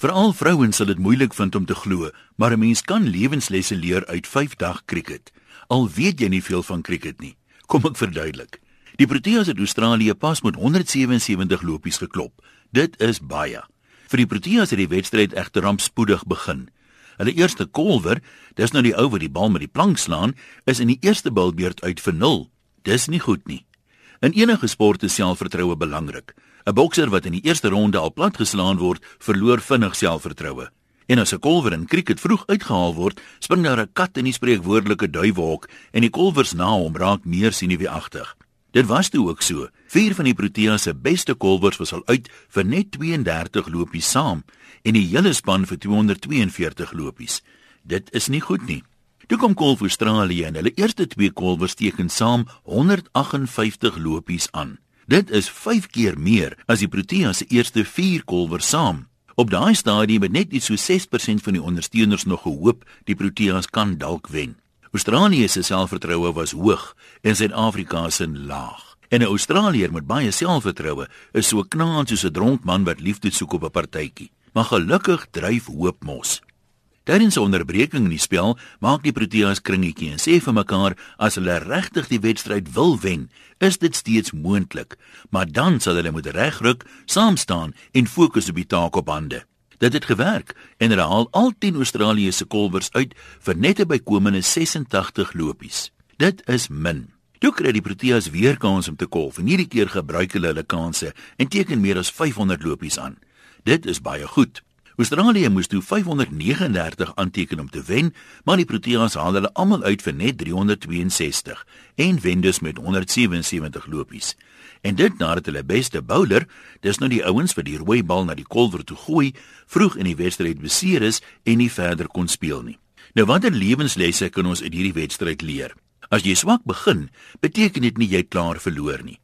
Veral vrouens sal dit moeilik vind om te glo, maar 'n mens kan lewenslesse leer uit 5 dag cricket. Al weet jy nie veel van cricket nie. Kom ek verduidelik. Die Proteas het Australië pas met 177 lopies geklop. Dit is baie. Vir die Proteas het die wedstryd egter rampspoedig begin. Hulle eerste kolwer, dis nou die ou wat die bal met die plank slaan, is in die eerste bilbeurt uit vir 0. Dis nie goed nie. In enige sport is selfvertroue belangrik. 'n Bokser wat in die eerste ronde al platgeslaan word, verloor vinnig selfvertroue. En as 'n kolwer in cricket vroeg uitgehaal word, spring daar 'n kat in die spreekwoordelike duiwhok en die kolwers na hom raak meer sinieweagtig. Dit was toe ook so. Vier van die Proteas se beste kolwers was al uit vir net 32 lopies saam en die hele span vir 242 lopies. Dit is nie goed nie. Toe kom Kolf Australië en hulle eerste twee kolwers teken saam 158 lopies aan. Dit is 5 keer meer as die Proteas se eerste 4 kolwers saam. Op daai stadium het net iets so 6% van die ondersteuners nog gehoop die Proteas kan dalk wen. Australië se selfvertroue was hoog en Suid-Afrika se laag. En 'n Australiër met baie selfvertroue is so knaand soos 'n dronk man wat liefde soek op 'n partytjie. Maar gelukkig dryf hoop mos. Tydens 'n onderbreking in die spel maak die Proteas kringetjie en sê vir mekaar as hulle regtig die wedstryd wil wen, is dit steeds moontlik, maar dan sal hulle moet regruk, saam staan en fokus op die taak op hande. Dit het gewerk en hulle haal al 10 Australië se kolwers uit vir net 'n bykomende 86 lopies. Dit is min. Toe kry die Proteas weer kans om te kolf en hierdie keer gebruik hulle hulle kansse en teken meer as 500 lopies aan. Dit is baie goed. Australië moes toe 539 aanteken om te wen, maar die Proteas haal hulle almal uit vir net 362 en wen dus met 177 lopies. En dit nadat hulle beste bowler, dis nou die ouens wat die rooi bal na die kolwer toe gooi, vroeg in die wedstryd beseer is en nie verder kon speel nie. Nou watter lewenslesse kan ons uit hierdie wedstryd leer? As jy swak begin, beteken dit nie jy klaar verloor nie.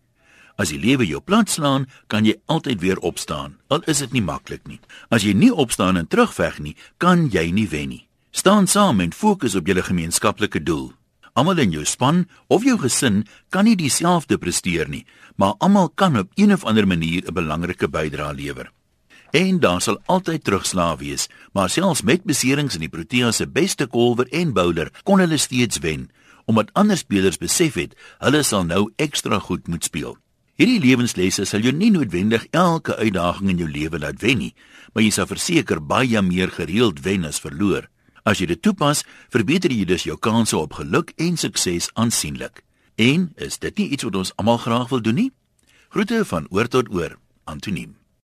As die lewe jou plat slaan, kan jy altyd weer opstaan. Al is dit nie maklik nie. As jy nie opstaan en terugveg nie, kan jy nie wen nie. Staan saam en fokus op julle gemeenskaplike doel. Almal in jou span of jou gesin kan nie dieselfde presteer nie, maar almal kan op een of ander manier 'n belangrike bydrae lewer. En daar sal altyd terugslae wees, maar selfs met beserings in die Proteas se beste kolwer en bowler kon hulle steeds wen, omdat ander spelers besef het hulle sal nou ekstra goed moet speel. Hierdie lewenslesse sal jou nie noodwendig elke uitdaging in jou lewe laat wen nie, maar jy sal verseker baie meer gereeld wen as verloor. As jy dit toepas, verbeter jy dus jou kanse op geluk en sukses aansienlik. En is dit nie iets wat ons almal graag wil doen nie? Groete van oor tot oor. Antoniem